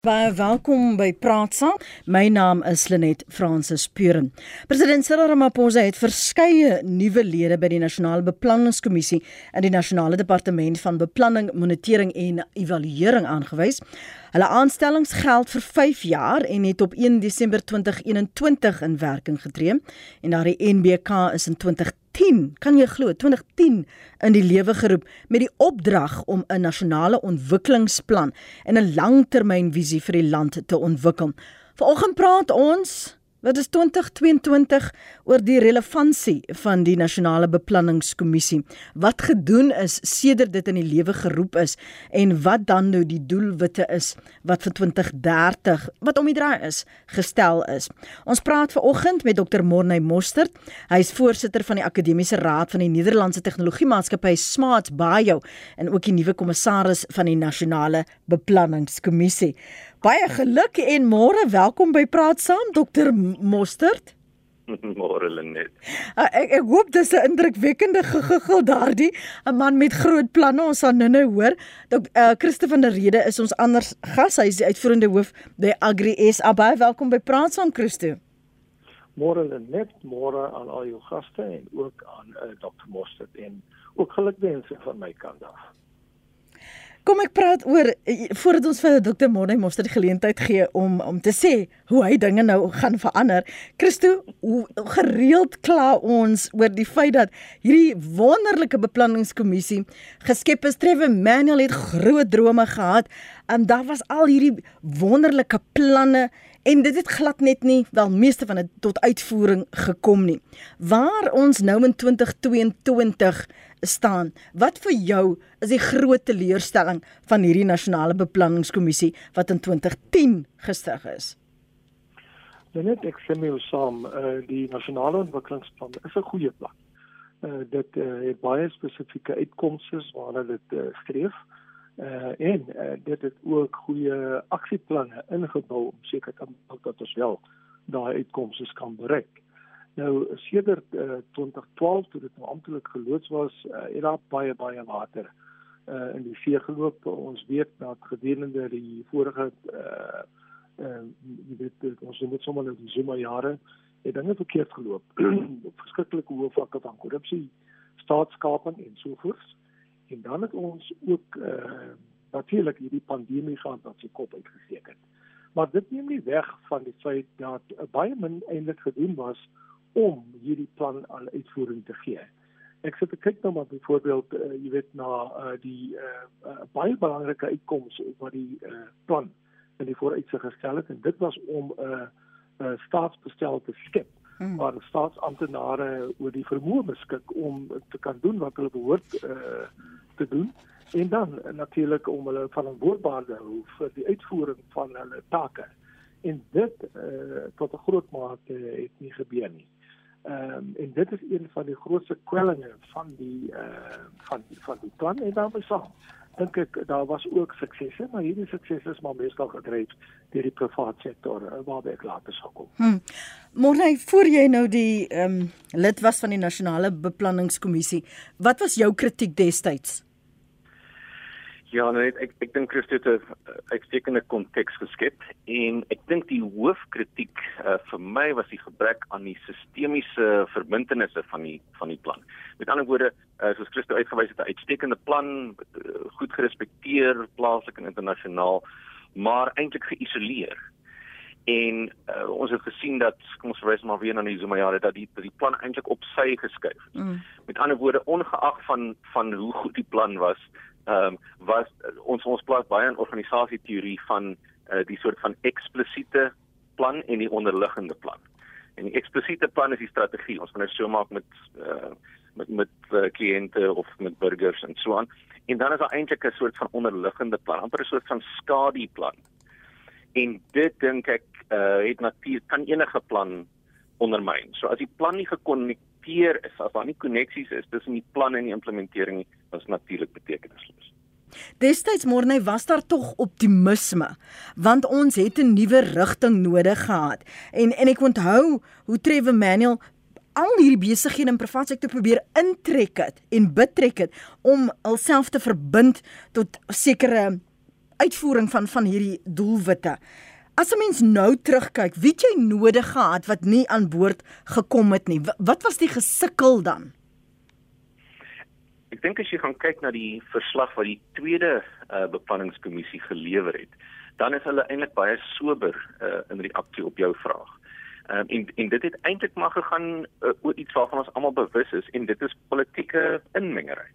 Baie welkom by Praat Saam. My naam is Lenet Fransis Puren. President Cyril Ramaphosa het verskeie nuwe lede by die Nasionale Beplanningskommissie in die Nasionale Departement van Beplanning, Monitering en Evaluering aangewys. Hulle aanstellings geld vir 5 jaar en het op 1 Desember 2021 in werking getree en daardie NBK is in 2010, kan jy glo, 2010 in die lewe geroep met die opdrag om 'n nasionale ontwikkelingsplan en 'n langtermynvisie vir die land te ontwikkel. Vanoggend praat ons Wat is 2022 oor die relevantie van die nasionale beplanningskommissie? Wat gedoen is sedert dit in die lewe geroep is en wat dan nou die doelwitte is wat vir 2030 wat om die draai is gestel is. Ons praat ver oggend met Dr. Morney Mostert. Hy is voorsitter van die Akademiese Raad van die Nederlandse Tegnologiemaatskappy Smarts Bio en ook die nuwe kommissaris van die nasionale beplanningskommissie. Baie geluk en môre welkom by Praat Saam Dr. Mostert. Môre Lenet. Uh, ek ek hoop dis 'n indrukwekkende gegigel daardie 'n man met groot planne ons sal nou-nou hoor. Dok uh, Christo van der Rede is ons anders gas. Hy is die uitvoerende hoof by Agri SA. Baie welkom by Praat Saam Christo. Môre Lenet, môre aan al jou gaste en ook aan uh, Dr. Mostert en ook gelukwense van my kant af. Kom ek praat oor eh, voordat ons vir Dr. Monne Moster die geleentheid gee om om te sê hoe hy dinge nou gaan verander. Christo, hoe gereeld kla ons oor die feit dat hierdie wonderlike beplanningskommissie geskep is. Trevor Manuel het groot drome gehad en daar was al hierdie wonderlike planne en dit het glad net nie wel meeste van dit tot uitvoering gekom nie. Waar ons nou in 2022 staan. Wat vir jou is die groot teleurstelling van hierdie nasionale beplanningskommissie wat in 2010 gestig is? Net ek sê my saam, uh, die nasionale ontwikkelingsplan is 'n goeie plan. Uh, dit uh, het baie spesifieke uitkomste waarna dit uh, skryf. Uh, en uh, dit het ook goeie aksieplanne ingebou om seker te maak dat ons wel daai uitkomste kan bereik. Nou sedert uh, 2012 toe dit nou amptelik geloods was, uh, het daar baie baie water uh, in die see geloop. Ons weet dat gedurende die vorige uh uh jy weet ons het net sommer nou die Zuma jare het dinge verkeerd geloop. Verskriklike hoë vlakke van korrupsie, staatskaping en so voort. En dan het ons ook uh natuurlik hierdie pandemie gehad wat sy kop uitgesteek het. Maar dit neem nie weg van die feit dat uh, baie min eintlik gedoen was om hierdie plan aan uitvoering te gee. Ek sê kyk nou maar byvoorbeeld uh, jy weet na uh, die uh, uh, baie belangrike uitkomste wat die uh, plan in die vooruitsig gestel het en dit was om 'n uh, uh, staatsbestel te skep hmm. waar staatsamptenare oor die vermoë beskik om te kan doen wat hulle behoort uh, te doen en dan uh, natuurlik om hulle verantwoordbaar te hou vir die uitvoering van hulle take. En dit uh, tot 'n groot mate uh, het nie gebeur nie. Ehm um, en dit is een van die grootste kwellinge van die uh van van die plan en daarmee saam dink ek daar was ook suksesse maar hierdie suksesse is maar meestal gedryf deur die private sektor uh, waarby ek later sal kom. Hm. Môre voor jy nou die ehm um, lid was van die nasionale beplanningskommissie, wat was jou kritiek destyds? Ja, net ek ek dink Christo het 'n uitstekende konteks geskep en ek dink die hoofkritiek uh, vir my was die gebrek aan die sistemiese verbintenisse van die van die plan. Met ander woorde, uh, soos Christo uitgewys het, 'n uitstekende plan, uh, goed gerespekteer plaaslik en internasionaal, maar eintlik geïsoleer. En uh, ons het gesien dat kom ons verwys maar weer na die Zuma jare dat die dat die plan eintlik op sy geskuif het. Mm. Met ander woorde, ongeag van van hoe goed die plan was, ehm um, was ons ons plaas baie in organisasieteorie van uh, die soort van eksplisiete plan en die onderliggende plan. En die eksplisiete plan is die strategie. Ons kan dit so maak met uh, met met uh, kliënte of met burgers en so aan. En dan is daar eintlik 'n soort van onderliggende plan, amper 'n soort van skadieplan. En dit dink ek uh, het natuurlik kan enige plan ondermyn. So as die plan nie gekonnekteer is, as daar nie koneksies is tussen die plan en die implementering nie, was natuurlik betekenisloos. Destyds môre was daar tog optimisme want ons het 'n nuwe rigting nodig gehad. En en ek onthou hoe Trevor Manuel al hierdie besighede in privaat sektor probeer intrek het en betrek het om alself te verbind tot sekere uitvoering van van hierdie doelwitte. As 'n mens nou terugkyk, wie het jy nodig gehad wat nie aan boord gekom het nie? Wat was die gesukkel dan? Ek dink as jy gaan kyk na die verslag wat die tweede uh, beplanningskommissie gelewer het, dan is hulle eintlik baie sober uh, in reaksie op jou vraag. Um, en en dit het eintlik maar gegaan uh, oor iets waarvan ons almal bewus is en dit is politieke inmengery.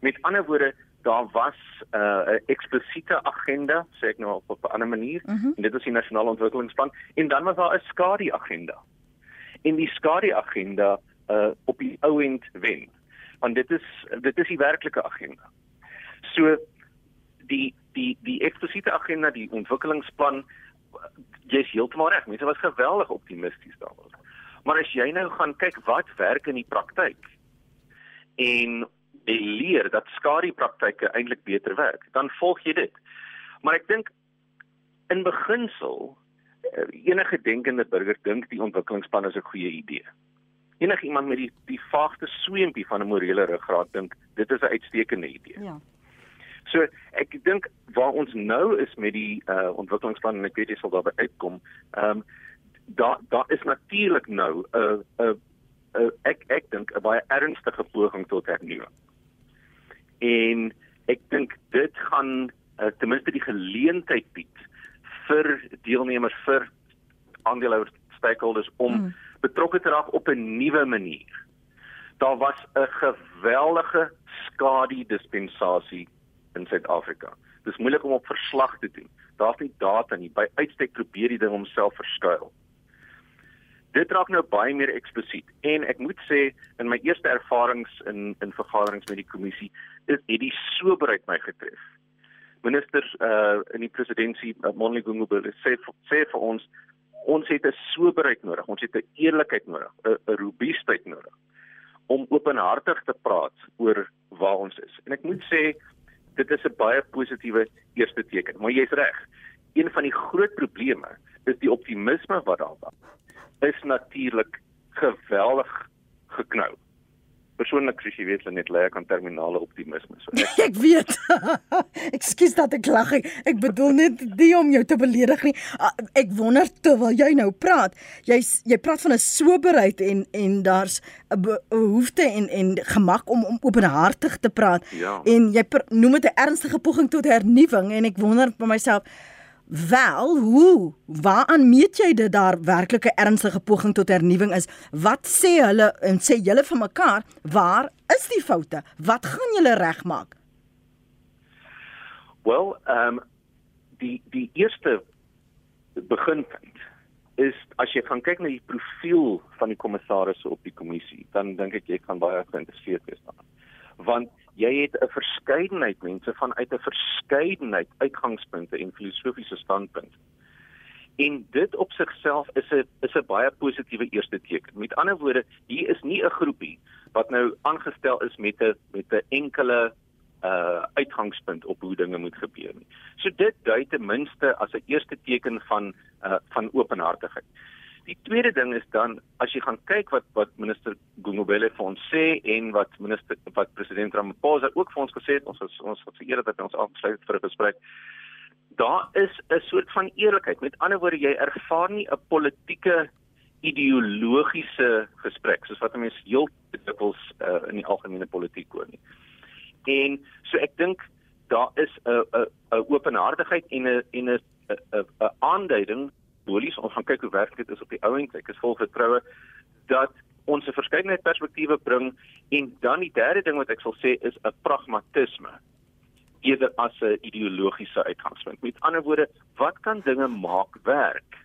Met ander woorde, daar was 'n uh, eksplisiete agenda, sê ek nou op 'n ander manier, mhm. -huh. en dit is die nasionale ontwikkelingsplan en dan was daar 'n skadu agenda. En die skadu agenda uh op die ou end wen. Want dit is dit is die werklike agenda. So die die die eksplisiete agenda, die ontwikkelingsplan jy's heeltemal reg. Mense was geweldig optimisties daaroor. Maar as jy nou gaan kyk wat werk in die praktyk en jy leer dat skadu praktyke eintlik beter werk, dan volg jy dit. Maar ek dink in beginsel eh, enige denkende burger dink die ontwikkelingsplan is 'n goeie idee. Enige iemand met die die vaagste sweempie van 'n morele ruggraat dink dit is 'n uitstekende idee. Ja. So ek dink waar ons nou is met die uh, ontwikkelingsplan en ek weet jy sal daarby uitkom, ehm um, daar daar is natuurlik nou 'n uh, 'n uh, uh, ek ek dink 'n baie ernstige poging tot hernuwing en ek dink dit gaan uh, ten minste die geleentheid bied vir deelnemers vir aandeelhouers stakeholders om mm. betrokke te raak op 'n nuwe manier. Daar was 'n geweldige skadu dispensasie in Suid-Afrika. Dis moeilik om op verslag te doen. Daar's nie data nie. By uitstek probeer die ding homself verskuil dit raak nou baie meer eksplisiet en ek moet sê in my eerste ervarings in in vergaderings met die kommissie is het die soberheid my getref. Minister uh in die presidentskap uh, Monli Gungubele sê sê vir ons ons het 'n soberheid nodig, ons het 'n eerlikheid nodig, 'n robuustheid nodig om openhartig te praat oor waar ons is. En ek moet sê dit is 'n baie positiewe eerste teken, maar jy's reg. Een van die groot probleme is die optimisme wat daar was is natuurlik geweldig geknou. Persoonlik soos jy weet, net lê ek aan terminale optimisme. So ek, ek weet. Ekskuus dat ek lag. Ek, bedoel net nie om jou te beledig nie. Ah, ek wonder terwyl jy nou praat, jy jy praat van 'n soberheid en en daar's 'n behoefte en en gemak om om openhartig te praat. Ja. En jy noem dit 'n ernstige poging tot hernuwing en ek wonder vir myself Wel, hoe? Waaraan meet jy dit daar werklike ernstige poging tot hernuwing is? Wat sê hulle en sê julle vir mekaar, waar is die foute? Wat gaan julle regmaak? Wel, ehm um, die die eerste beginpunt is as jy gaan kyk na die profiel van die kommissarisse op die kommissie, dan dink ek jy kan baie geïnteresseerd wees daarin. Want jy het 'n verskeidenheid mense vanuit 'n verskeidenheid uitgangspunte en filosofiese standpunte. En dit op sigself is 'n is 'n baie positiewe eerste teken. Met ander woorde, hier is nie 'n groepie wat nou aangestel is met 'n met 'n enkele uh uitgangspunt op hoe dinge moet gebeur nie. So dit dui ten minste as 'n eerste teken van uh van openhartigheid. Die tweede ding is dan as jy gaan kyk wat wat minister Gungubele vir ons sê en wat minister wat president Ramaphosa ook vir ons gesê het, ons ons ons het eerder dat ons afsluit vir 'n gesprek. Daar is 'n soort van eerlikheid. Met ander woorde, jy ervaar nie 'n politieke ideologiese gesprek soos wat mense heel dikwels uh, in die algemene politiek hoor nie. En so ek dink daar is 'n 'n 'n openhartigheid en 'n en 'n 'n aanduiding simbolies ons gaan kyk hoe werk dit is op die ouend ek is vol vertroue dat ons 'n verskeidenheid perspektiewe bring en dan die derde ding wat ek sal sê is 'n pragmatisme eerder as 'n ideologiese uitgangspunt. Met ander woorde wat kan dinge maak werk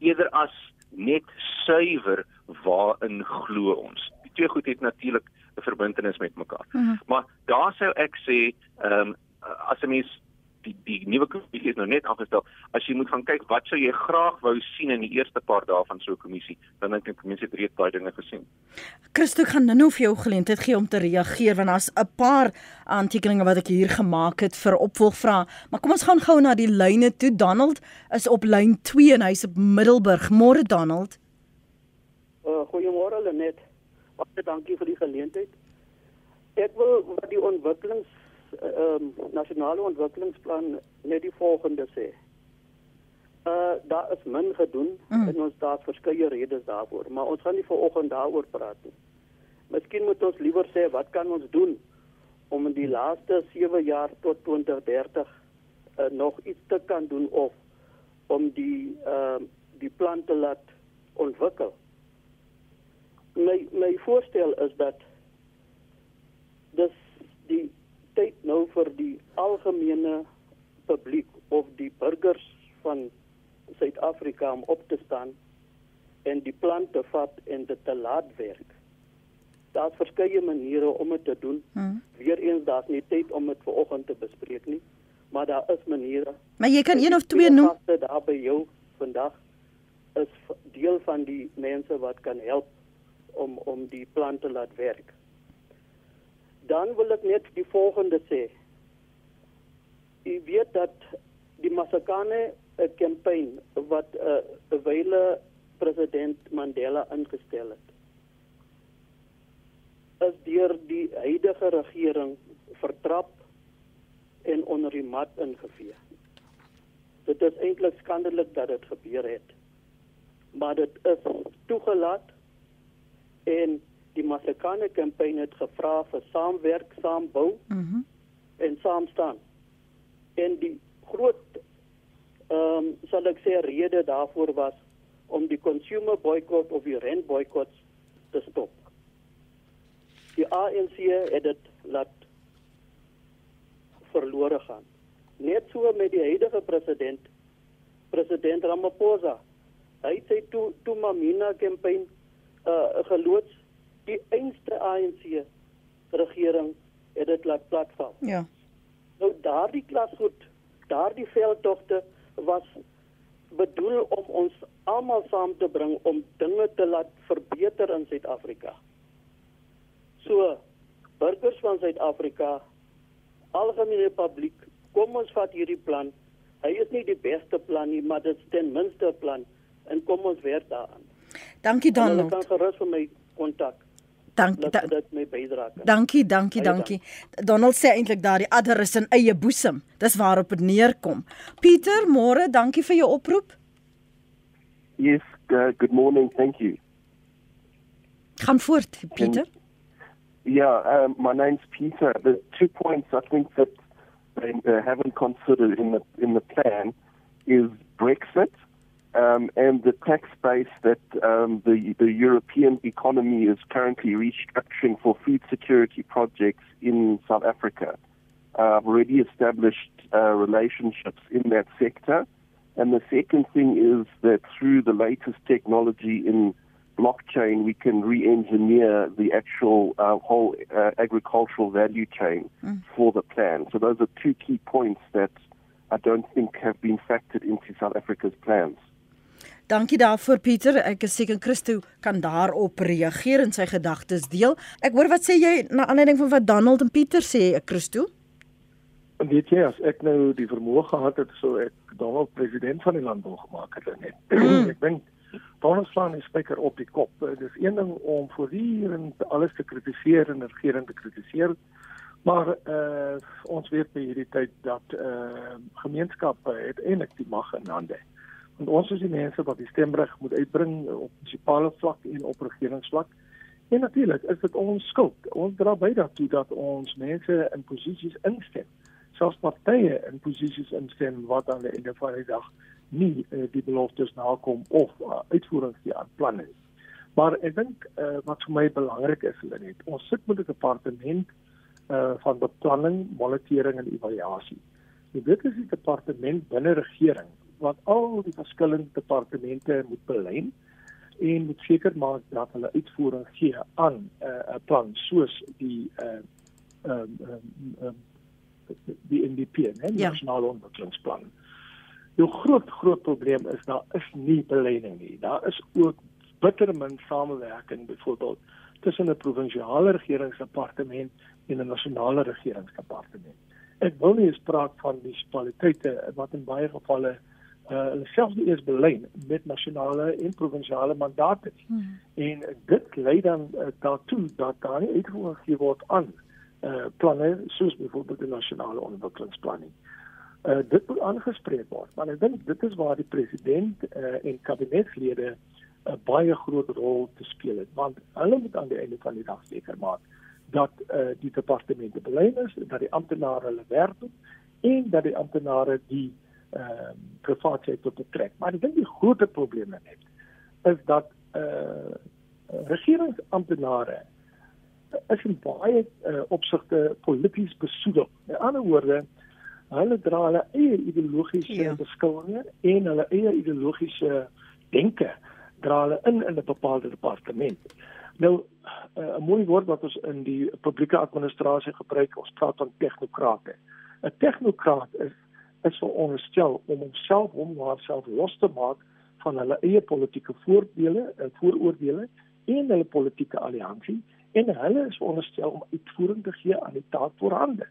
eerder as net suiwer waarin glo ons? Die twee goed het natuurlik 'n verbintenis met mekaar. Mm -hmm. maar daar sou ek sê ehm um, as 'n mens die die nuwe kommissie is nou net afgestel. As jy moet gaan kyk wat sou jy graag wou sien in die eerste paar dae van so 'n kommissie, dan dink ek mense het reeds baie dinge gesien. Christo gaan nou vir jou geleentheid gee om te reageer want daar's 'n paar aantekeninge wat ek hier gemaak het vir opvolgvrae. Maar kom ons gaan gou na die lyne toe. Donald is op lyn 2 en hy's op Middelburg. Môre Donald. Uh, Goeiemôre Lenet. Baie dankie vir die geleentheid. Ek wil wat die ontwikkelings uh, nasionale ontwikkelingsplan net die volgende sê. Uh daar is min gedoen mm. en ons daar verskeie redes daarvoor, maar ons gaan nie vanoggend daaroor praat nie. Miskien moet ons liewer sê wat kan ons doen om in die laaste 7 jaar tot 2030 uh, nog iets te kan doen of om die ehm uh, die plan te laat ontwikkel. My my voorstel is dat dis die tyd nou vir die algemene publiek of die burgers van Suid-Afrika om op te staan en die plan te vat en dit te laat werk. Daar's verskeie maniere om dit te doen. Hmm. Weereens daar's nie tyd om dit vanoggend te bespreek nie, maar daar is maniere. Maar jy kan een of twee noem. Daar by jou vandag is deel van die mense wat kan help om om die plan te laat werk. Dan wil ek net die volgende sê. U weet dat die Masakane 'n kampanje wat 'n uh, wyle president Mandela ingestel het. Is deur die huidige regering vertrap en onder die mat ingevee. Dit is eintlik skandalig dat dit gebeur het. Maar dit is toegelaat en die Masakane kampanje het gevra vir saamwerk, saambou mm -hmm. en saam staan. En die groot ehm um, sal ek sê rede daarvoor was om die consumer boycott of die rent boycotts te stop. Die ANC het dit laat verlore gaan. Net so met die huidige president president Ramaphosa. Hy het sy toe toe Mamina kampanje uh, geloods die einste ANC regering het dit laat platval. Ja. Nou daardie klasgoed, daardie veldtogte was bedoel om ons almal saam te bring om dinge te laat verbeter in Suid-Afrika. So burgers van Suid-Afrika, algemene publiek, kom ons vat hierdie plan. Hy is nie die beste plan nie, maar dit is ten minste 'n plan en kom ons werk daaraan. Dankie Donald. Ek kan gerus vir my kontak. Dankie dat dit my bydra kan. Dankie, dankie, dankie. Donald sê eintlik daardie adder is in eie boesem. Dis waarop dit neerkom. Pieter, môre, dankie vir jou oproep. Yes, uh, good morning. Thank you. Gaan voort, Pieter. And, yeah, um, my name's Peter. The two points I think that they uh, haven't considered in the in the plan is Brexit um, and the tax base that um, the, the European economy is currently restructuring for food security projects in South Africa. Uh, I've already established uh, relationships in that sector. And the second thing is that through the latest technology in blockchain, we can re-engineer the actual uh, whole uh, agricultural value chain mm. for the plan. So those are two key points that I don't think have been factored into South Africa's plans. Dankie daarvoor Pieter. Ek is seker Christo kan daarop reageer en sy gedagtes deel. Ek hoor wat sê jy na aanleiding van wat Donald en Pieter sê, Christo? Weet jy as ek nou die vermoë gehad het sou ek Donald president van die land wou gemaak het net. Mm. ek dink Donald slaan die spyker op die kop. Dis een ding om voortdurend alles te kritiseer en regering te kritiseer. Maar uh, ons weet by hierdie tyd dat uh, gemeenskappe het eintlik die mag in hande. Want ons is die mense wat die stemreg moet uitbring op munisipale vlak en op regeringsvlak. En natuurlik is dit ons skuld. Ons dra by daartoe dat ons mense in posisies instem. Selfs partye in posisies instem wat aan die einde van die dag nie uh, die beloftes nakom of uh, uitvoerings die aan planne nie. Maar ek dink uh, wat vir my belangrik is, hulle net ons sit met 'n departement uh, van beplanning, monitering en evaluasie. Dit is die departement binne regering wat al die verskillende departemente moet belyn en moet seker maak dat hulle uitvoering gee aan 'n uh, plan soos die uh um um, um die NDP, né, die ja. nasionale ontwikkelingsplan. Die groot groot probleem is daar is nie beleiding nie. Daar is ook bitter min samewerking byvoorbeeld tussen 'n provinsiale regeringsdepartement en 'n nasionale regeringsdepartement. Ek wil nie eens praat van munisipaliteite wat in baie gevalle uh selfs nie eens belyn met nasionale en provinsiale mandate nie. Hmm. En dit lei dan uh, daartoe dat daar nie uitgevoer word aan uh planne soos byvoorbeeld die nasionale ontwikkelingsplan nie. Uh dit moet aangespreek word, maar ek dink dit is waar die president uh en kabinetslede 'n baie groot rol te speel het, want hulle moet aan die einde van die dag seker maak dat uh die departemente belei is, dat die amptenare hulle werk doen en dat die amptenare die ehm uh, privaatheid tot betrek. Maar ek dink die groot probleem net is dat uh regeringsamptenare is in baie uh, opsigte polities besoedel. In ander woorde, hulle dra hulle eie ideologiese ja. beskouinge en hulle eie ideologiese denke dra hulle in in 'n bepaalde departement. Nou uh, 'n mooi woord wat ons in die publieke administrasie gebruik, ons praat van tegnokrate. 'n Tegnokraat is is veronderstel om homself om homself los te maak van hulle eie politieke voordele en vooroordele en hulle politieke alliansie en hulle is veronderstel om uitvoering te gee aan die taak voorhande.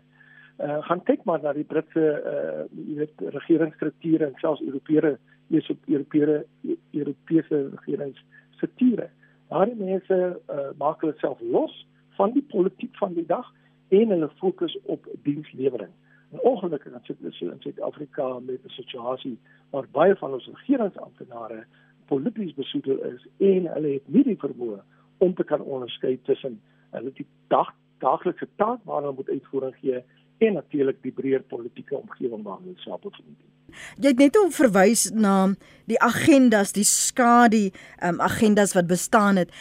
Uh gaan kyk maar na die Britse uh jy weet regeringsstrukture en selfs Europese is op Europese Europese regeringsstrukture. Daar mense uh maak hulle self los van die politiek van die dag en hulle fokus op dienslewering. Ongelukkig sit ons in Suid-Afrika met 'n situasie waar baie van ons regeringsamptenare polities besoedel is en hulle het nie die vermoë om te kan onderskei tussen hulle die dag daaglikse taak waarna hulle moet uitvoering gee en natuurlik die breër politieke omgewing waarin hulle self bevind. Jy het net om verwys na die agendas, die skadu um, agendas wat bestaan het.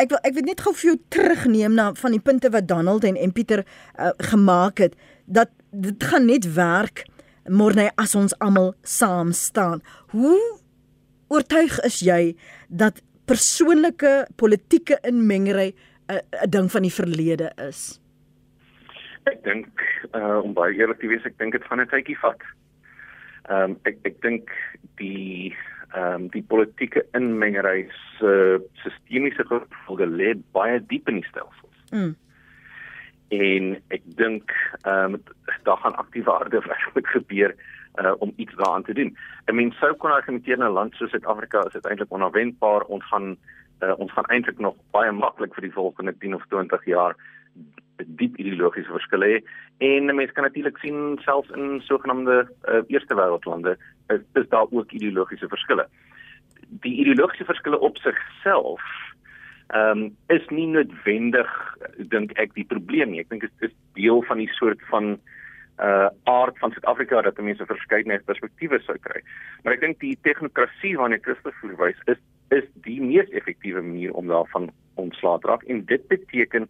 Ek wil ek wil net gou vir jou terugneem na van die punte wat Donald en en Pieter uh, gemaak het dat dit gaan net werk môre as ons almal saam staan. Hoe oortuig is jy dat persoonlike politieke inmengery 'n ding van die verlede is? Ek dink uh om baie eerlik te wees, ek dink dit gaan 'n tydjie vat. Ehm um, ek ek dink die ehm um, die politieke inmengery se uh, sistemiese gevolge lê baie diep in die stelsels. Mm en ek dink ehm um, daar gaan aktiewe harde werk gebeur uh, om iets daaraan te doen. I mean sou kon argumenteer in 'n land soos Suid-Afrika is dit eintlik onverwendbaar ons gaan uh, ons gaan eintlik nog baie maklik vir die volgende 10 of 20 jaar diep ideologiese verskille hê en mense kan natuurlik sien selfs in sogenaamde uh, eerste wêreldlande is, is daar ook ideologiese verskille. Die ideologiese verskille op sigself ehm um, is nie noodwendig dink ek die probleem nie. Ek dink dit is deel van die soort van uh aard van Suid-Afrika dat mense verskeidenheid perspektiewe sou kry. Maar ek dink die tegnokrasie waarna Christus verwys is is die mees effektiewe manier om daarvan ontslae te raak en dit beteken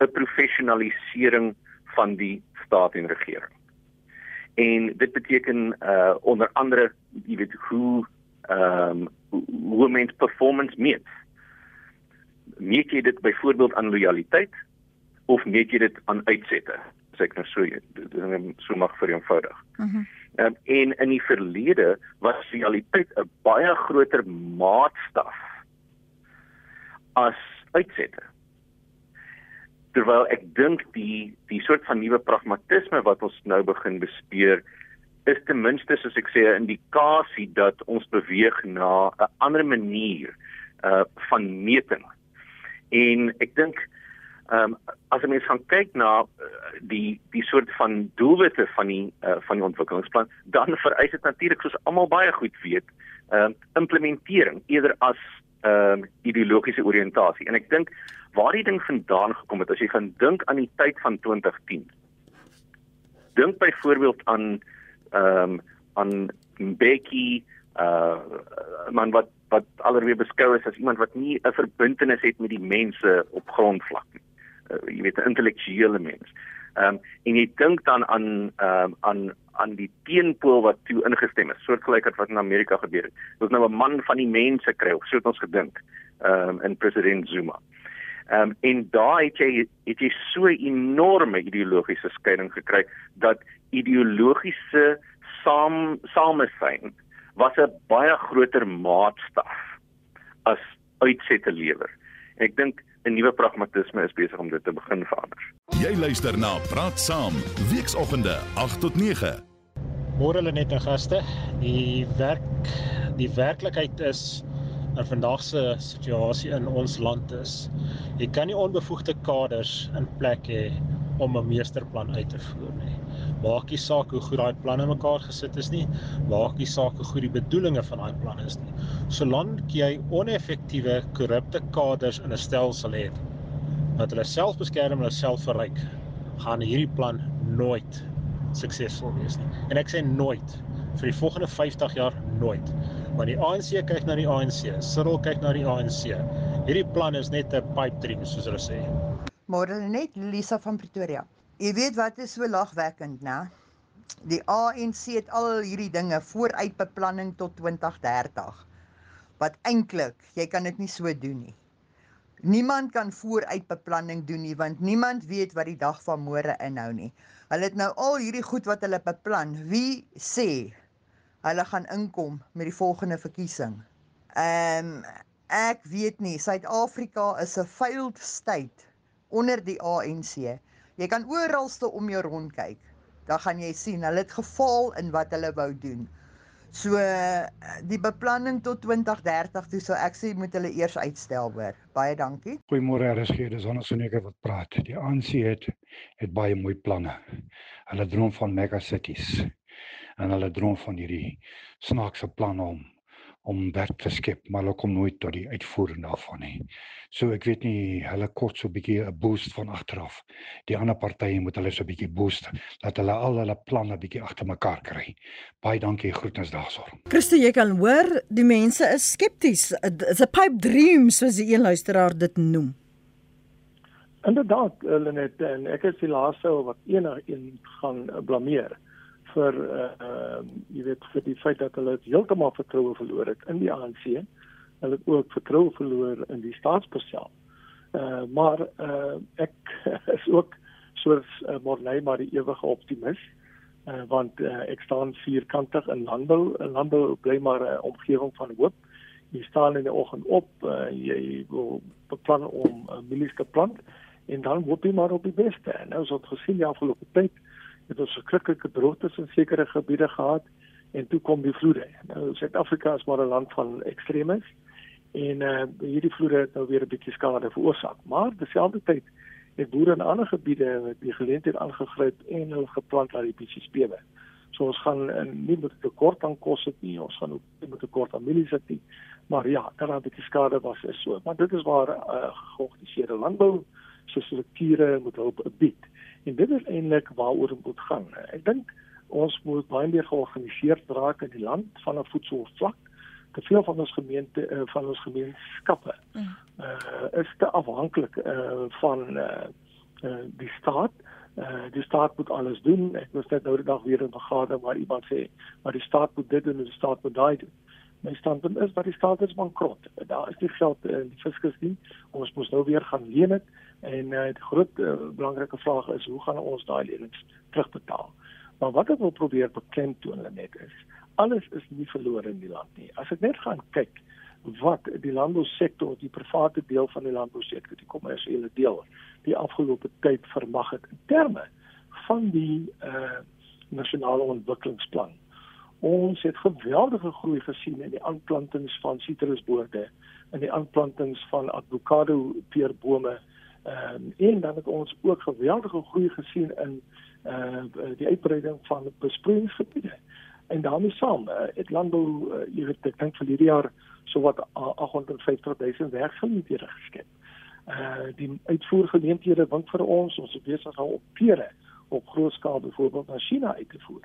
'n professionalisering van die staat en regering. En dit beteken uh onder andere jy weet hoe ehm um, hoe mense performance meet meet jy dit byvoorbeeld aan lojaliteit of meet jy dit aan uitsette? As ek nou so so mag vir eenvoudig. Mhm. Mm um, en in die verlede was lojaliteit 'n baie groter maatstaf as uitsette. Terwyl ek dink die die soort van nuwe pragmatisme wat ons nou begin bespeer is ten minste soos ek sê 'n indikasie dat ons beweeg na 'n ander manier uh van meting En ek dink ehm um, as jy mens gaan kyk na uh, die die soort van doelwitte van die uh, van die ontwikkelingsplan, dan vereis dit natuurlik soos almal baie goed weet, ehm uh, implementering eerder as ehm uh, ideologiese oriëntasie. En ek dink waar die ding vandaan gekom het as jy gaan dink aan die tyd van 2010. Dink byvoorbeeld aan ehm um, aan Mbeki uh man wat wat alreeds beskou is as iemand wat nie 'n verbintenis het met die mense op grondvlak nie. Uh, jy weet 'n intellektuele mens. Ehm um, en jy dink dan aan ehm um, aan aan die teenpool wat toe ingestem het, soortgelyk wat in Amerika gebeur het. Dit is nou 'n man van die mense kry, so het ons gedink. Ehm um, in president Zuma. Ehm um, en daar het jy het jy so 'n enorme ideologiese skeiding gekry dat ideologiese saam samesyn was 'n baie groter maatstaf as uitsette lewer. En ek dink 'n nuwe pragmatisme is besig om dit te begin verander. Jy luister na Praat Saam, weekoggende 8 tot 9. Môre hulle net 'n gaste. Die werk die werklikheid is in vandag se situasie in ons land is jy kan nie onbevoegde kaders in plek hê om 'n meesterplan uit te voer nie. Maak nie saak hoe goed daai planne mekaar gesit is nie, maak nie saak hoe goed die bedoelings van daai plan is nie. Solank jy oneffektiewe, korrupte kaders in 'n stelsel het wat hulle self beskerm en hulle self verryk, gaan hierdie plan nooit suksesvol wees nie. En ek sê nooit vir die volgende 50 jaar nooit. Want die ANC kyk na die ANC, Cyril kyk na die ANC. Hierdie plan is net 'n pipe dream soos hulle sê. Môre net Lisa van Pretoria. Jy weet wat is so lagwekkend, né? Die ANC het al hierdie dinge vooruitbeplanning tot 2030. Wat eintlik, jy kan dit nie so doen nie. Niemand kan vooruitbeplanning doen nie want niemand weet wat die dag van môre inhou nie. Hulle het nou al hierdie goed wat hulle beplan. Wie sê hulle gaan inkom met die volgende verkiesing? Ehm um, ek weet nie. Suid-Afrika is 'n failed state onder die ANC. Jy kan oralste om jou rond kyk. Dan gaan jy sien hulle het gefaal in wat hulle wou doen. So die beplanning tot 2030 toe sou ek sê moet hulle eers uitstel hoor. Baie dankie. Goeiemôre RSG, dis Hannes Soneke wat praat. Die ANC het het baie mooi planne. Hulle droom van mega cities en hulle droom van hierdie snaakse planne om om werk te skep, maar hulle kom nooit tot die uitvoering daarvan nie. So ek weet nie, hulle kort so 'n bietjie 'n boost van agteraf. Die ander partye moet hulle so 'n bietjie boost dat hulle al hulle planne bietjie agter mekaar kry. Baie dankie, groetnis daarsoor. Christo, jy kan hoor, die mense is skepties. It's a pipe dream soos die een luisteraar dit noem. Inderdaad, Lenet en ek is die laaste wat enig een gaan blameer vir uh uh jy weet vir die feit dat hulle heeltemal vertroue verloor het in die ANC. Hulle het ook vertroue verloor in die staatsperseel. Uh maar uh ek is ook soos uh, Morney maar die ewige optimis. Uh want uh, ek staan vierkantig in landbou. Landbou bly maar 'n uh, omgewing van hoop. Jy staan in die oggend op, uh, jy wil beplan om uh, mielies te plant en dan hoop jy maar op die beste. En nou so het gesien die afgelope tyd het ons verskriklike droogtes in sekere gebiede gehad en toe kom die vloede. Nou Suid-Afrika is maar 'n land van ekstremes en uh, hierdie vloede het nou weer 'n bietjie skade veroorsaak. Maar terselfdertyd het boere in ander gebiede die geleentheid aangegryp en hulle geplant dat die bietjie spewe. So ons gaan uh, nie met tekort aan kos het nie, ons gaan ook nie met tekort aan mielies het nie. Maar ja, daar het 'n bietjie skade was is so. Maar dit is waar uh, georganiseerde landbou so strukture moet hulp bied. En dit is eintlik waaroor dit moet gaan. Ek dink ons moet baie meer georganiseerd raak in die land van 'n voedselvlak. Te veel van ons gemeente uh, van ons gemeenskappe uh, is te afhanklik uh, van uh, uh, die staat. Uh, die staat moet alles doen. Ek was net nou die dag weer in 'n vergadering waar iemand sê, maar die staat moet dit doen en die staat moet daai doen. My standpunt is dat die staat is bankrot. Daar is nie geld in die fiskus nie. Ons moet nou weer gaan leen het. En uh, die groot uh, belangrike vraag is hoe gaan ons daai lenings terugbetaal? Maar wat ek wil probeer beklemtoon net is alles is nie verlore in die land nie. As ek net gaan kyk wat die landbousektor, die private deel van die landbousektor, die kommersiële deel, die afgelope tyd vermag het in terme van die uh nasionale ontwikkelingsplan. Ons het geweldige groei gesien in die aanplantings van sitrusboorde en die aanplantings van avokado peerbome Ehm um, en dan het ons ook geweldige groei gesien in eh uh, die uitbreiding van besproeiingsgebiede. En daarmee saam, uh, het landbou uh, jy weet ek dink vir hierdie jaar so wat 850 000 werksgeleenthede geskep. Eh uh, die uitvoergeleenthede wink vir ons, ons is besig om op pere op groot skaal byvoorbeeld na China uit te voer.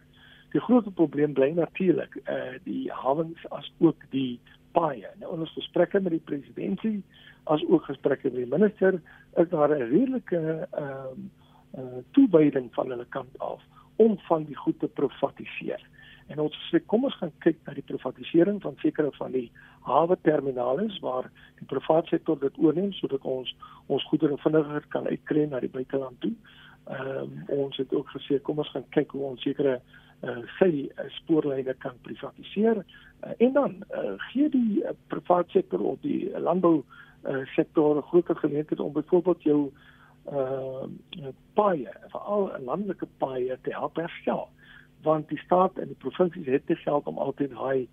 Die groot probleem bly natuurlik eh uh, die hawens as ook die paaie. Nou ons gesprekke met die presidentsie as ook gesprekke met die minister is daar 'n redelike ehm um, uh, toewyding van hulle kant af om van die goed te privatiseer. En ons sê kom ons gaan kyk na die privatisering van sekere van die hawe terminale waar die private sektor dit oorneem sodat ons ons goedere vinniger kan uitkry na die buiteland toe. Ehm um, ons het ook gesê kom ons gaan kyk hoe ons sekere uh, sy uh, spoorlyne kan privatiseer uh, en dan uh, gee die uh, private sektor of die uh, landbou uh, sektor 'n groot geleentheid om byvoorbeeld jou uh paaie, veral landelike paaie te help herstel. Want die staat en die provinsies het te geld om altyd daai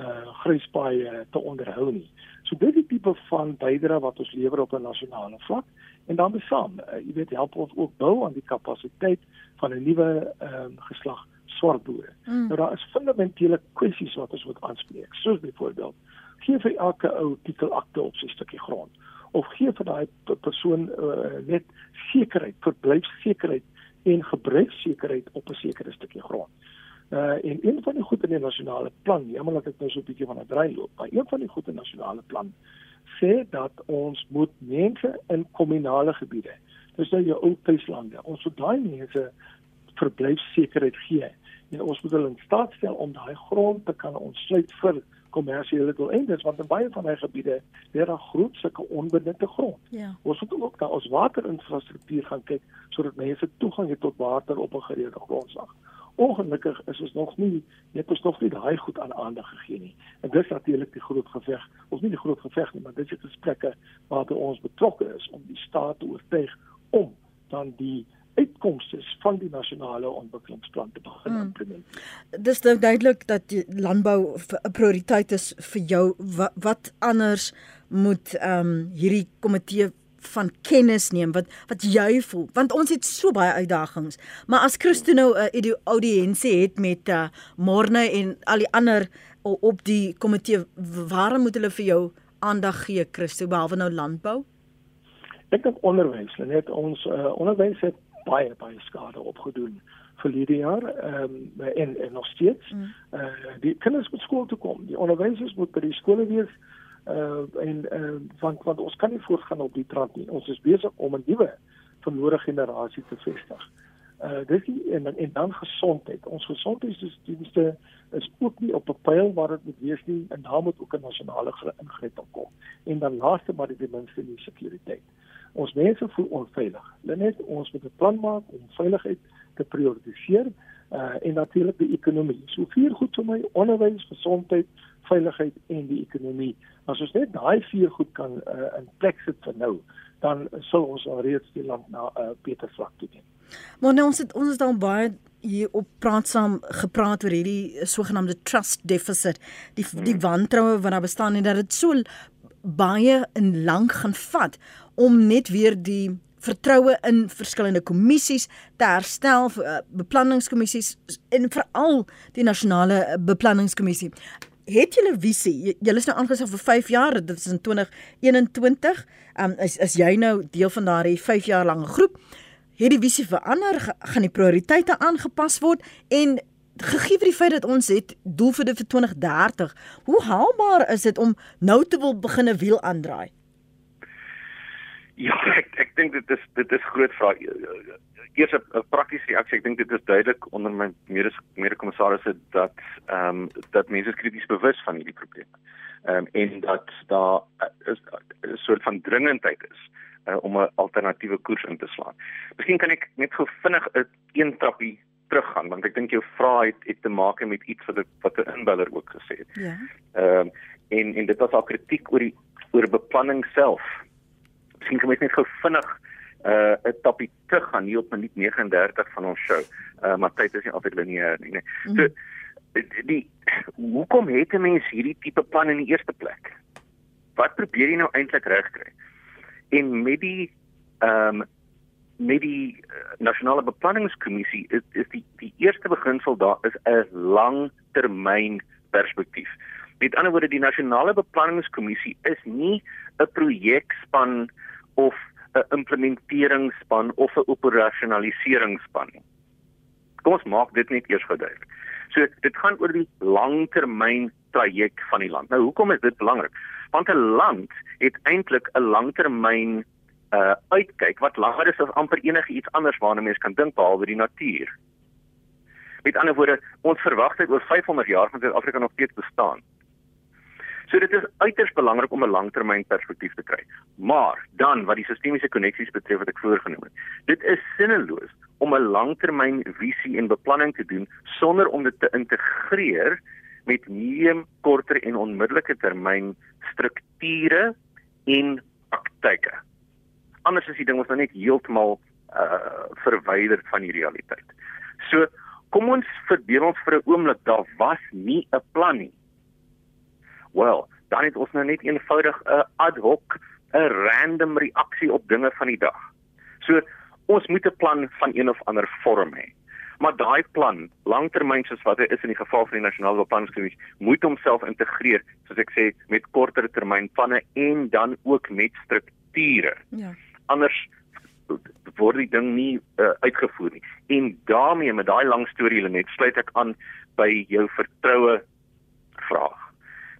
uh gryspaaie te onderhou nie. So dit is die tipe van bydrae wat ons lewer op 'n nasionale vlak en dan besaam, uh, jy weet, help ons ook bou aan die kapasiteit van 'n nuwe ehm um, geslag swart boere. Mm. Nou daar is fundamentele kwessies wat ons moet aanspreek. Soos byvoorbeeld, gee vir elke ou titel akte op sy stukkie grond of gee vir daai persoon uh, net sekerheid, verblyfsekerheid en gebruikssekerheid op 'n sekere stukkie grond. Uh en een van die goed in die nasionale plan, jammer dat ek nou so 'n bietjie van 'n draai loop, maar een van die goed in die nasionale plan sê dat ons moet mense in kommunale gebiede, dis nou jou ou tuislande, ons moet daai mense verblyfsekerheid gee. En ons moet hulle in staat stel om daai grond te kan ontsluit vir kommersiële doeleindes want in baie van daai gebiede is daar groot sulke onbenutte grond. Ja. Ons moet ook na ons waterinfrastruktuur gaan kyk sodat mense toegang het tot water op 'n gereelde grondslag. Ongelukkig is ons nog nie net ons nog nie daai goed aan aandag gegee nie. En dis natuurlik die groot geveg. Ons nie die groot geveg nie, maar dit is gesprekke waarby ons betrokke is om die staat te oortuig om dan die uitkomste van die nasionale ontwikkelingsplan te begin hmm. implementeer. Dis nou duidelik dat die landbou 'n prioriteit is vir jou. Wat, wat anders moet ehm um, hierdie komitee van kennis neem wat wat jy voel want ons het so baie uitdagings maar as Christo nou 'n uh, audiensie het met uh, Morne en al die ander op die komitee waarom moet hulle vir jou aandag gee Christo behalwe nou landbou Ek dink onderwys net ons uh, onderwys het baie baie skade opgedoen verlede jaar ehm um, en en nog steeds. Mm. Uh die kinders moet skool toe kom. Die onderwysers moet by die skole wees uh en uh want want ons kan nie voortgaan op die trant nie. Ons is besig om 'n nuwe verlore generasie te vestig. Uh dis die, en en dan gesondheid. Ons gesondheidsdienste is ook nie op 'n pyl waar dit moet wees nie en daar moet ook 'n nasionale ingreep kom. En dan laaste maar die minste die sekuriteit. Ons mense voel onveilig. Net ons moet 'n plan maak om veiligheid te prioritiseer uh, en natuurlik die ekonomie. So vier goed vir my: onderwys, gesondheid, veiligheid en die ekonomie. As ons net daai vier goed kan uh, in plek sit vir nou, dan sal ons alreeds die land na 'n uh, beter vlak toe neem. Maar nou ons het ons het dan baie hier op praat saam gepraat oor hierdie sogenaamde trust deficit, die die hmm. wantroue wat daar bestaan en dat dit so baie in lank gaan vat om net weer die vertroue in verskillende kommissies te herstel uh, beplanningskommissies en veral die nasionale beplanningskommissie. Het julle visie? Julle is nou aangestel vir 5 jaar, dit is in 2021. Um is is jy nou deel van daardie 5 jaar lange groep? Het die visie verander? Gaan die prioriteite aangepas word en gegee vir die feit dat ons het doel vir dit vir 2030, hoe haalbaar is dit om nou te wil begin 'n wiel aandraai? Ja, ek ek dink dit is dit is groot vraag. Eers 'n praktiese reaksie. Ek dink dit is duidelik onder my mede mede-kommissarisse dat ehm um, dat mense krities bewus van hierdie probleme. Ehm um, en dat daar is 'n soort van dringendheid is uh, om 'n alternatiewe koers in te slaan. Miskien kan ek net gou vinnig 'n een trappie teruggaan want ek dink jou vraag het, het te maak met iets wat wat 'n inbeller ook gesê het. Ja. Ehm um, en en dit was al kritiek oor die oor beplanning self miskien kan ek net gou vinnig 'n uh, 'n topie terug gaan hier op minuut 39 van ons show. Uh maar tyd is nie altyd lineêr nie, nee. Mm. So die hoekom het 'n mens hierdie tipe plan in die eerste plek? Wat probeer jy nou eintlik regkry? En met die ehm um, met die uh, nasionale beplanningskommissie is is die die eerste beginsel daar is 'n langtermyn perspektief. Met ander woorde die nasionale beplanningskommissie is nie 'n projekspan of 'n implementeringsspan of 'n operasionaliseringsspan nie. Kom ons maak dit net eers verduidelik. So dit gaan oor die langtermyn traject van die land. Nou hoekom is dit belangrik? Want 'n land het eintlik 'n langtermyn uh uitkyk wat langer is as amper enige iets anders waarna mens kan dink behalwe die natuur. Met ander woorde, ons verwagting oor 500 jaar van Suid-Afrika nog steeds bestaan. So dit is uiters belangrik om 'n langtermynperspektief te kry. Maar dan wat die sistemiese koneksies betref wat ek voorgenoem het, dit is sinneloos om 'n langtermynvisie en beplanning te doen sonder om dit te integreer met medium, korter en onmiddellike termyn strukture en praktyke. Anders is die ding ons nou net heeltemal uh verwyder van die realiteit. So kom ons verbeel ons vir 'n oomblik daar was nie 'n plan nie Wel, dan het ons nou net eenvoudig 'n ad hoc 'n random reaksie op dinge van die dag. So ons moet 'n plan van een of ander vorm hê. Maar daai plan, langtermyn soos wat hy is in die geval van die nasionale beplanningskommissie, moet homself integreer, soos ek sê, met korter termyn planne en dan ook met strukture. Ja. Anders word die ding nie uh, uitgevoer nie. En daarmee met daai lang storie net sluit ek aan by jou vertroue vraag.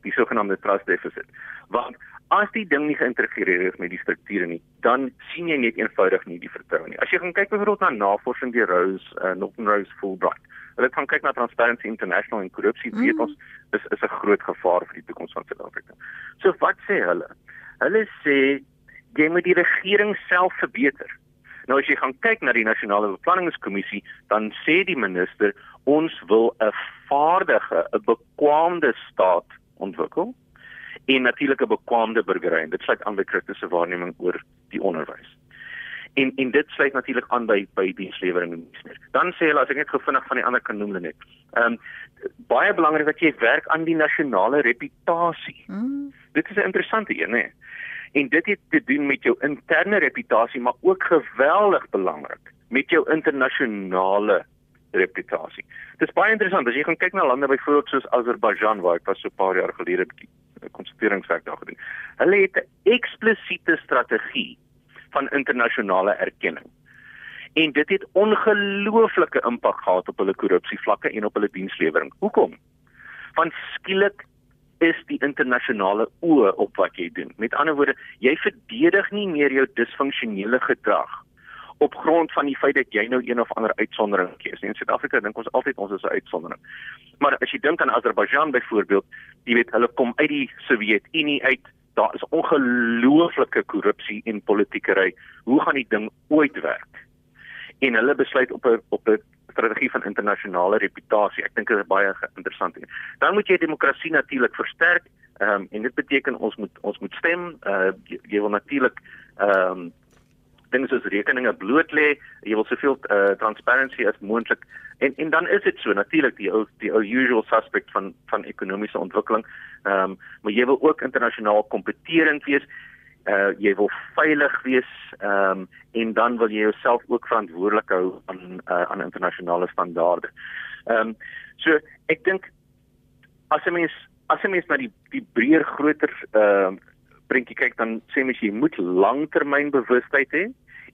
Die sogenaamde trust deficit. Want as die ding nie geïntegreer is met die strukture nie, dan sien jy net eenvoudig nie die vertroue nie. As jy gaan kyk byvoorbeeld na navorsing deur Rose, uh, Norton Rose Fulbright. Hulle het gaan kyk na Transparency International en korrupsie, mm. weet ons is is 'n groot gevaar vir die toekoms van Suid-Afrika. So wat sê hulle? Hulle sê jy moet die regering self verbeter. Nou as jy gaan kyk na die nasionale beplanningskommissie, dan sê die minister ons wil 'n vaardige, 'n bekwaamde staat ontwikkel en natuurlik 'n bekwame burgery. Dit sluit aan by kritiese waarneming oor die onderwys. En en dit sluit natuurlik aan by by dienslewering en dis meer. Dan sê hulle as ek net gevinnig van die ander kan noem net. Ehm um, baie belangrik dat jy werk aan die nasionale reputasie. Mm. Dit is 'n interessante een, hè. En dit het te doen met jou interne reputasie, maar ook geweldig belangrik met jou internasionale reputasie. Dit is baie interessant as jy gaan kyk na lande byvoorbeeld soos Azerbaijan waar ek was so 'n paar jaar gelede 'n konsulteringswerk daar gedoen. Hulle het 'n eksplisiete strategie van internasionale erkenning. En dit het ongelooflike impak gehad op hulle korrupsievlakke en op hulle dienslewering. Hoekom? Want skielik is die internasionale oë op wat jy doen. Met ander woorde, jy verdedig nie meer jou disfunksionele gedrag op grond van die feit dat jy nou een of ander uitsondering kies. In Suid-Afrika dink ons altyd ons is 'n uitsondering. Maar as jy dink aan Azerbaijan byvoorbeeld, jy weet hulle kom uit die Sowjetunie uit. Daar is ongelooflike korrupsie en politiekery. Hoe gaan die ding ooit werk? En hulle besluit op 'n op 'n strategie van internasionale reputasie. Ek dink dit is baie interessant. Dan moet jy demokrasie natuurlik versterk. Ehm um, en dit beteken ons moet ons moet stem. Uh jy, jy wil natuurlik ehm um, dinge soos rekeninge bloot lê. Jy wil soveel uh, transparency as moontlik. En en dan is dit so natuurlik die ou die ou usual suspect van van ekonomiese ontwikkeling. Ehm um, maar jy wil ook internasionaal kompeterend wees. Uh jy wil veilig wees ehm um, en dan wil jy jouself ook verantwoordelik hou aan uh, aan internasionale standaarde. Ehm um, so ek dink as 'n mens as 'n mens na die die breër groter ehm uh, prentjie kyk dan sê mens jy moet langtermynbewustheid hê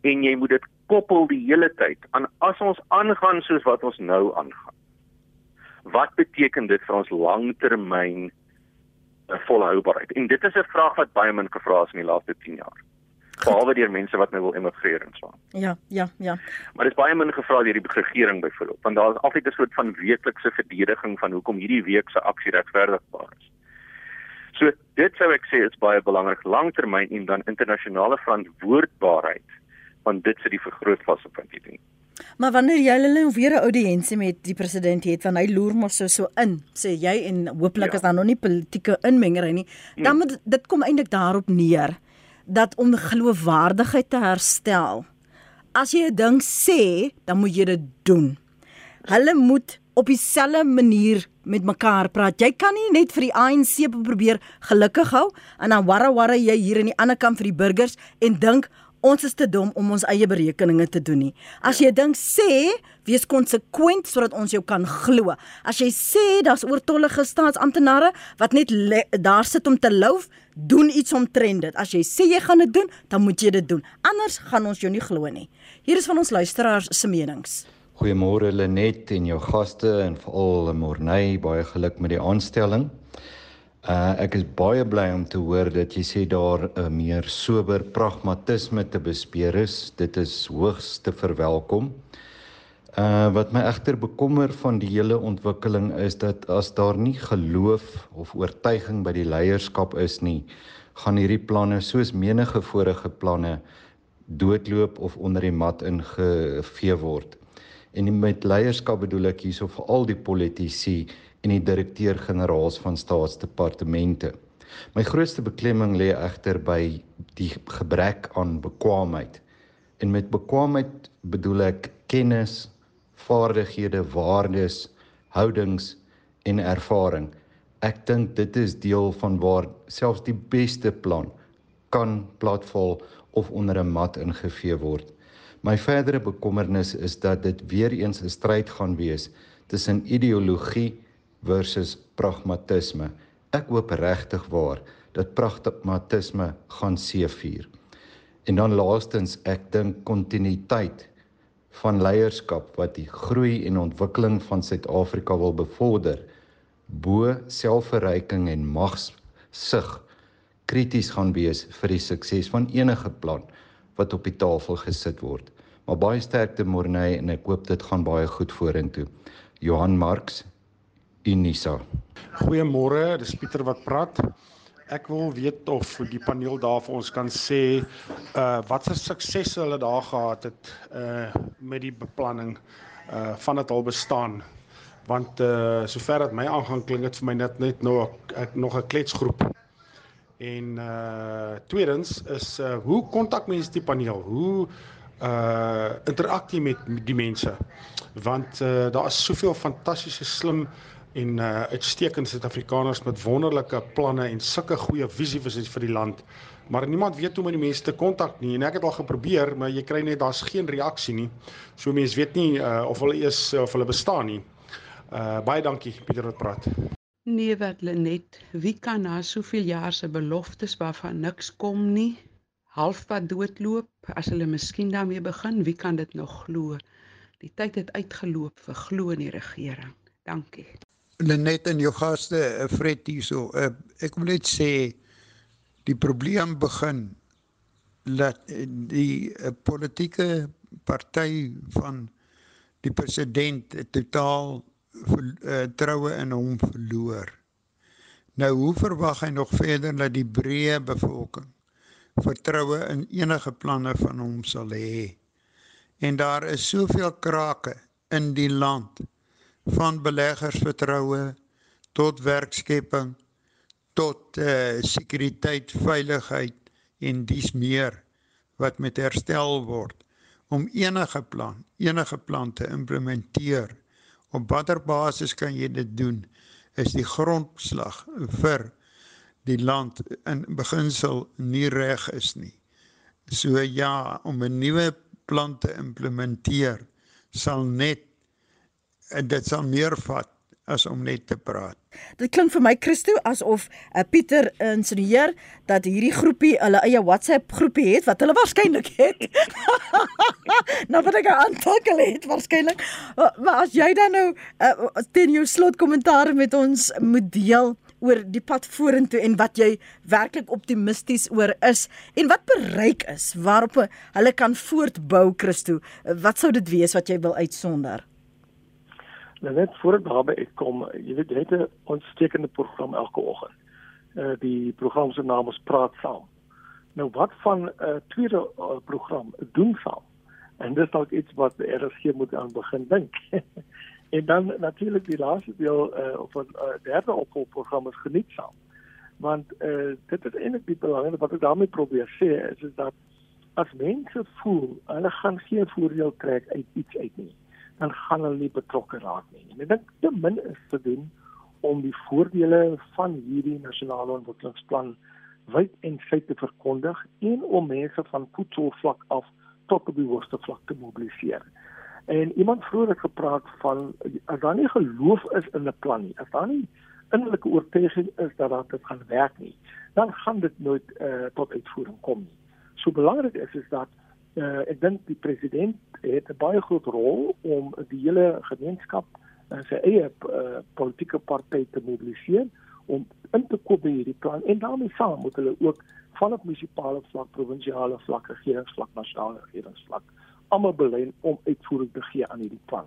en jy moet dit koppel die hele tyd aan as ons aangaan soos wat ons nou aangaan. Wat beteken dit vir ons langtermyn eh, volhoubaarheid? En dit is 'n vraag wat baie min gevra is in die laaste 10 jaar. Behalwe deur mense wat nou wil emigreer en so. Ja, ja, ja. Maar dit is baie min gevra deur die regering byvoorbeeld, want daar is altyd 'n soort van weeklikse verdediging van hoekom hierdie week se aksie regverdigbaar is. So dit sou ek sê is baie belangrik langtermyn en dan internasionale verantwoordbaarheid want dit sit die vergrootglas op wat jy doen. Maar wanneer jy hulle nou weer 'n audiensie met die president het van hy loer mos so so in, sê jy en hooplik ja. is daar nog nie politieke inmengery nie, dan hmm. moet dit kom eintlik daarop neer dat om geloofwaardigheid te herstel. As jy 'n ding sê, dan moet jy dit doen. Hulle moet op dieselfde manier met mekaar praat. Jy kan nie net vir die ANC probeer gelukkig hou en dan warra warra jy hier aan die ander kant vir die burgers en dink ons is te dom om ons eie berekeninge te doen nie. As jy dink sê, wees konsekwent sodat ons jou kan glo. As jy sê daar's oortollige staatsamptenare wat net daar sit om te louf, doen iets omtrent dit. As jy sê jy gaan dit doen, dan moet jy dit doen. Anders gaan ons jou nie glo nie. Hier is van ons luisteraars se menings. Goeiemôre Lenet en jou gaste en veral Morney, baie geluk met die aanstelling. Uh ek is baie bly om te hoor dat jy sê daar 'n uh, meer sober pragmatisme te bespeer is. Dit is hoogs te verwelkom. Uh wat my egter bekommer van die hele ontwikkeling is dat as daar nie geloof of oortuiging by die leierskap is nie, gaan hierdie planne soos menige vorige planne doodloop of onder die mat ingevee word. En met leierskap bedoel ek hierso vir al die politici en die direkteur-generaals van staatsdepartemente. My grootste beklemming lê egter by die gebrek aan bekwaamheid. En met bekwaamheid bedoel ek kennis, vaardighede, waardes, houdings en ervaring. Ek dink dit is deel van waar selfs die beste plan kan platval of onder 'n mat ingevee word. My verdere bekommernis is dat dit weer eens 'n stryd gaan wees tussen ideologie versus pragmatisme. Ek hoop regtig waar dat pragmatisme gaan seëvier. En dan laastens, ek dink kontinuïteit van leierskap wat die groei en ontwikkeling van Suid-Afrika wil bevorder, bo selfverryking en magsig krities gaan wees vir die sukses van enige plan wat op die tafel gesit word. Maar baie sterkte Morney en ek hoop dit gaan baie goed vorentoe. Johan Marx Unisa. Goeiemôre, dis Pieter wat praat. Ek wil weet of die paneel daar vir ons kan sê uh wat se suksesse hulle daar gehad het uh met die beplanning uh van dit al bestaan. Want uh sover dit my aangaan klink dit vir my net net nog ek nog 'n kletsgroep. En uh tweedens is uh hoe kontak mense die paneel? Hoe uh interaksie met die mense? Want uh daar is soveel fantastiese slim en uh uitstekende Suid-Afrikaners met wonderlike planne en sulke goeie visie vir die land. Maar niemand weet hoe om die mense te kontak nie en ek het al geprobeer, maar jy kry net daar's geen reaksie nie. So mense weet nie uh of hulle is of hulle bestaan nie. Uh baie dankie Pieter wat praat. Nee, wat Lenet, wie kan na soveel jaar se beloftes waarvan niks kom nie, halfpad doodloop as hulle miskien daarmee begin, wie kan dit nog glo? Die tyd het uitgeloop vir glo in die regering. Dankie. Lenet en jou gaste, eh, Fred hierso. Uh, ek wil net sê die probleem begin dat eh, die uh, politieke party van die president totaal vertroue eh, in hom verloor. Nou hoe verwag hy nog verder dat die breë bevolking vertroue in enige planne van hom sal hê? En daar is soveel krake in die land van beleggersvertroue tot werkskepping tot uh, sekuriteit, veiligheid en dis meer wat met herstel word om enige plan, enige plan te implementeer op watter basis kan jy dit doen is die grondslag vir die land in beginsel nie reg is nie. So ja, om 'n nuwe plan te implementeer sal net dit sal meer vat as om net te praat. Dit klink vir my Christo asof uh, Pieter insinueer dat hierdie groepie hulle eie WhatsApp groepie het wat hulle waarskynlik het. nou wat ek aantal het waarskynlik. Uh, maar as jy dan nou uh, teen jou slot kommentaar met ons moet deel oor die pad vorentoe en wat jy werklik optimisties oor is en wat bereik is waarop hulle kan voortbou Christo. Wat sou dit wees wat jy wil uitsonder? Nou net voor ek daarby kom, jy weet jy het 'n ontstekende program elke oggend. Uh die program se naam is Praat saam. Nou wat van 'n uh, tweede uh, program doen saam? En dis dalk iets wat die RSG moet aan begin dink. en dan natuurlik die laaste deel uh of 'n uh, derde opvolgprogram is geniet saam. Want uh dit is eintlik die belangrike wat ek daarmee probeer sê is, is dat as mense voel hulle gaan geen voordeel trek uit iets uit nie dan gaan hulle nie betrokke raak nie. En ek dink te min is te doen om die voordele van hierdie nasionale ontwikkelingsplan wyd en feit te verkondig en om mense van voetsoervlak af tot op die hoogste vlak te mobiliseer. En iemand vroeër het gepraat van as daar nie geloof is in 'n plan nie, as daar nie innerlike oortuiging is dat dit gaan werk nie, dan gaan dit nooit uh, tot uitvoering kom nie. So belangrik is is dat uh, ek dink die president het 'n baie groot rol om die hele gemeenskap en sy eie uh, politieke party te mobiliseer om in te koop by hierdie plan en daarmee saam moet hulle ook van op munisipale vlak, provinsiale vlak, regeringsvlak, nasionale regeringsvlak almal belyn om uitvoering te gee aan hierdie plan.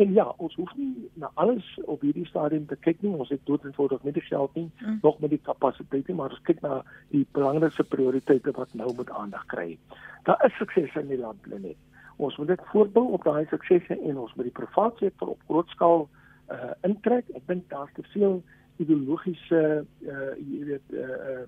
En ja, ons hoef nie na alles op hierdie stadium te kyk nie. Ons het dood eenvoudig nie die geld nie, mm. nog met die kapasiteit nie, maar ons kyk na die belangrikste prioriteite wat nou moet aandag kry. Daar is sukses in die land net. Ons moet dit voortbou op daai suksese en ons moet die private sektor op groot skaal uh intrek. Ek dink daar's te veel ideologiese uh jy weet uh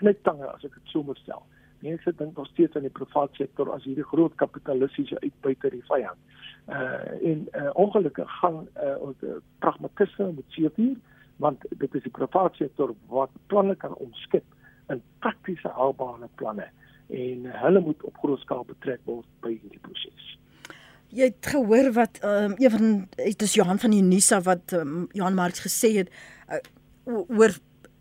knettange as ek dit so moet stel. Mense dink nog steeds aan die private sektor as hierdie groot kapitalistiese uitbuiter die vyand. Uh en uh, ongelukkig gaan uh ons uh, pragmatisme moet seker want dit is die private sektor wat planne kan omskep in prakties praktiese haalbare planne en hulle moet op groot skaal betrek word by hierdie proses. Jy het gehoor wat ehm um, van dit is Johan van Unisa wat um, Johan Marx gesê het uh, oor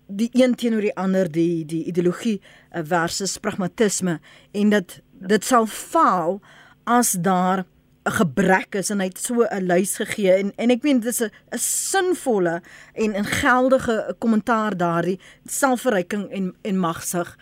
die een teenoor die ander die die ideologie uh, versus pragmatisme en dat dit sal faal as daar 'n gebrek is en hy het so 'n lys gegee en en ek meen dit is 'n 'n sinvolle en 'n geldige kommentaar daardie selfverryking en en magsig.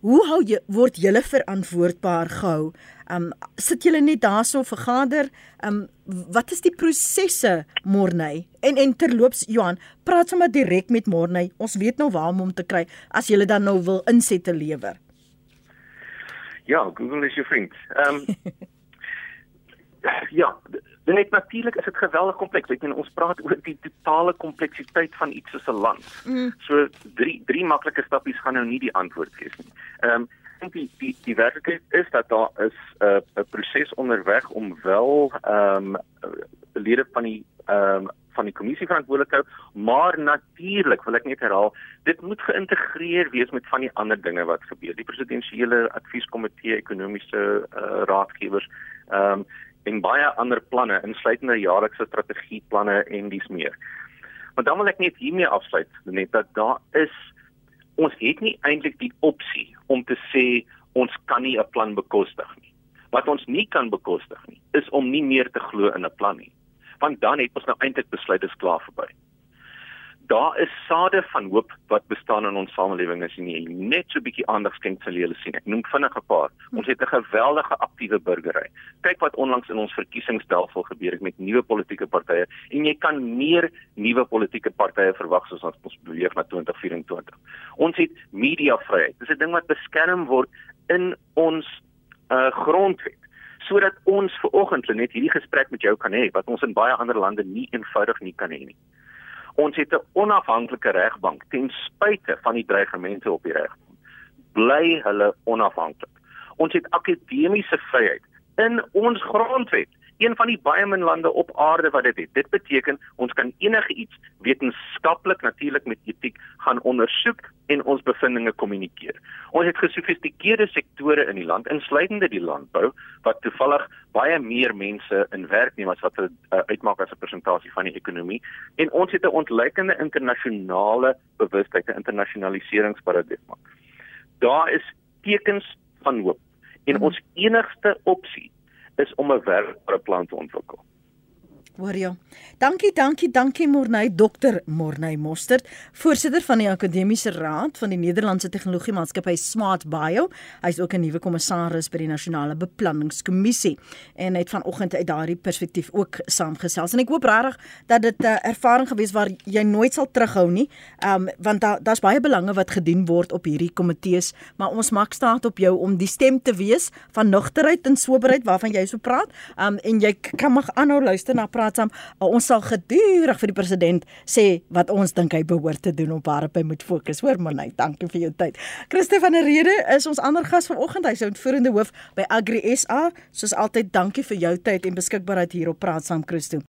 Hoe hou jy word julle verantwoordbaar gehou? Um sit julle net daarso vergader? Um wat is die prosesse Morney? En en terloops Johan, praat sommer direk met Morney. Ons weet nou waar om hom te kry as jy dan nou wil insette lewer. Ja, Google is jou vriend. Ehm um, ja, net natuurlik is dit geweldig kompleks. Ek meen ons praat oor die totale kompleksiteit van iets soos 'n land. Mm. So drie drie maklike stappies gaan nou nie die antwoord gee nie. Ehm um, dink die die die werklikheid is dat daar is 'n uh, 'n proses onderweg om wel ehm um, lede van die ehm um, van die kommissie verantwoordelik hou, maar natuurlik wil ek net herhaal, dit moet geïntegreer wees met van die ander dinge wat gebeur. Die presidensiële advieskomitee, ekonomiese uh, raadgewers, ehm um, en baie ander planne insluitende jaarlikse strategieplanne en dis meer. Maar dan wil ek net hiermee afsluit net dat daar is ons het nie eintlik die opsie om te sê ons kan nie 'n plan bekostig nie. Wat ons nie kan bekostig nie is om nie meer te glo in 'n plan nie. Want dan het ons nou eintlik besluit dit is klaar verby daar is sade van hoop wat bestaan in ons samelewing as jy net so 'n bietjie aandag skenk sal jy hulle sien. Ek noem vinnig 'n paar. Ons het 'n geweldige aktiewe burgery. Kyk wat onlangs in ons verkiesingsstelsel gebeur het met nuwe politieke partye en jy kan meer nuwe politieke partye verwag soos ons beweeg na 2024. Ons het mediavryheid. Dis 'n ding wat beskerm word in ons uh, grondwet sodat ons ver oggend net hierdie gesprek met jou kan hê wat ons in baie ander lande nie eenvoudig nie kan hê nie. Ons het 'n onafhanklike regbank ten spyte van die dreigemente op die regbank. Bly hulle onafhanklik. Ons het akademiese vryheid in ons grondwet een van die baie min lande op aarde wat dit het. Dit beteken ons kan enige iets wetenskaplik natuurlik met etiek gaan ondersoek en ons bevindinge kommunikeer. Ons het gesofistikeerde sektore in die land, insluitende die landbou wat toevallig baie meer mense in werk neem as wat dit uh, uitmaak as 'n persentasie van die ekonomie en ons het 'n ontleikende internasionale bewustheid, 'n internasionaliseringsparadigma. Daar is tekens van hoop en ons enigste opsie is om 'n werkbare plan te ontwikkel. Hoor jy? Dankie, dankie, dankie Morney Dr. Morney Mostert, voorsitter van die Akademiese Raad van die Nederlandse Tegnologie Maatskappy Smart Bio. Hy's ook 'n nuwe kommissaris by die Nasionale Beplanningskommissie en het vanoggend uit daardie perspektief ook saamgesels. En ek hoop regtig dat dit 'n uh, ervaring gewees waar jy nooit sal terughou nie, um, want daar daar's baie belange wat gedien word op hierdie komitees, maar ons maak staat op jou om die stem te wees van nugterheid en soberheid waarvan jy so praat. Um, en jy kan mag aanhou luister na saam. Uh, ons sal gedurig vir die president sê wat ons dink hy behoort te doen op waarop hy moet fokus. Hoor man, dankie vir jou tyd. Christo van der Rede is ons ander gas vanoggend. Hy's uitvoerende hoof by Agri SA. Soos altyd, dankie vir jou tyd en beskikbaarheid hier op Praat saam Christo.